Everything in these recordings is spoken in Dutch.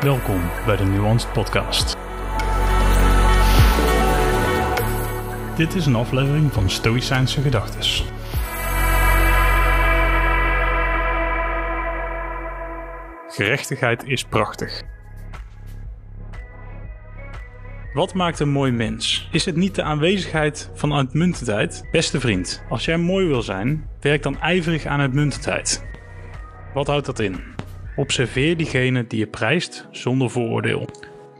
Welkom bij de Nuanced Podcast. Dit is een aflevering van Stoïcijnse Gedachtes. Gerechtigheid is prachtig. Wat maakt een mooi mens? Is het niet de aanwezigheid van uitmuntendheid? Beste vriend, als jij mooi wil zijn, werk dan ijverig aan uitmuntendheid. Wat houdt dat in? Observeer diegene die je prijst zonder vooroordeel.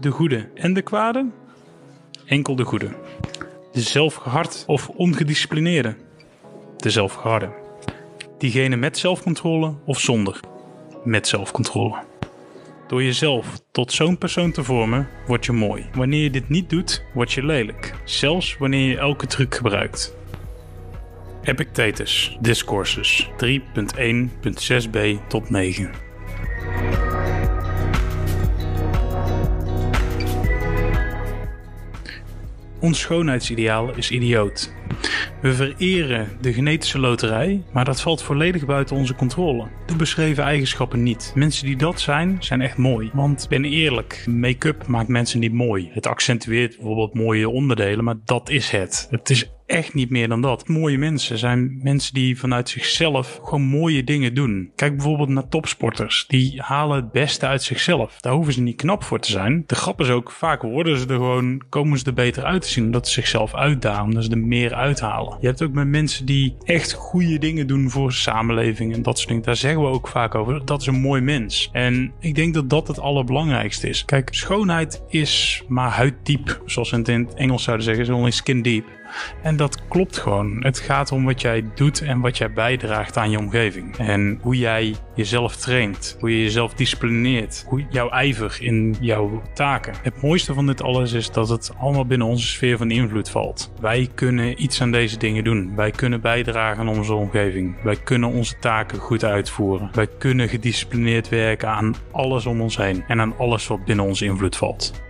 De goede en de kwade? Enkel de goede. De zelfgehard of ongedisciplineerde? De zelfgeharde. Diegene met zelfcontrole of zonder? Met zelfcontrole. Door jezelf tot zo'n persoon te vormen, word je mooi. Wanneer je dit niet doet, word je lelijk. Zelfs wanneer je elke truc gebruikt. Epictetus, Discourses 3.1.6b tot 9. Ons schoonheidsideaal is idioot. We vereren de genetische loterij, maar dat valt volledig buiten onze controle. De beschreven eigenschappen niet. Mensen die dat zijn, zijn echt mooi. Want ben eerlijk, make-up maakt mensen niet mooi. Het accentueert bijvoorbeeld mooie onderdelen, maar dat is het. Het is echt niet meer dan dat. Mooie mensen zijn mensen die vanuit zichzelf gewoon mooie dingen doen. Kijk bijvoorbeeld naar topsporters. Die halen het beste uit zichzelf. Daar hoeven ze niet knap voor te zijn. De grap is ook, vaak worden ze er gewoon, komen ze er beter uit te zien. Omdat ze zichzelf uitdagen, omdat ze er meer uithalen. Je hebt ook met mensen die echt goede dingen doen voor de samenleving en dat soort dingen. Daar zeggen we ook vaak over. Dat is een mooi mens. En ik denk dat dat het allerbelangrijkste is. Kijk, schoonheid is maar huiddiep. Zoals we het in het Engels zouden zeggen, is only skin deep. En dat klopt gewoon. Het gaat om wat jij doet en wat jij bijdraagt aan je omgeving. En hoe jij jezelf traint, hoe je jezelf disciplineert, hoe jouw ijver in jouw taken. Het mooiste van dit alles is dat het allemaal binnen onze sfeer van invloed valt. Wij kunnen iets aan deze dingen doen. Wij kunnen bijdragen aan onze omgeving. Wij kunnen onze taken goed uitvoeren. Wij kunnen gedisciplineerd werken aan alles om ons heen en aan alles wat binnen onze invloed valt.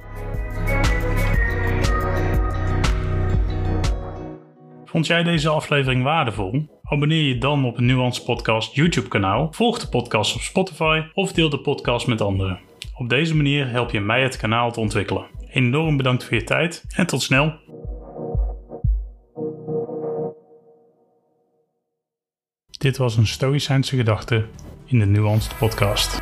Vond jij deze aflevering waardevol? Abonneer je dan op het Nuance Podcast YouTube kanaal, volg de podcast op Spotify of deel de podcast met anderen. Op deze manier help je mij het kanaal te ontwikkelen. Enorm bedankt voor je tijd en tot snel! Dit was een Stoïcijnse gedachte in de Nuanced Podcast.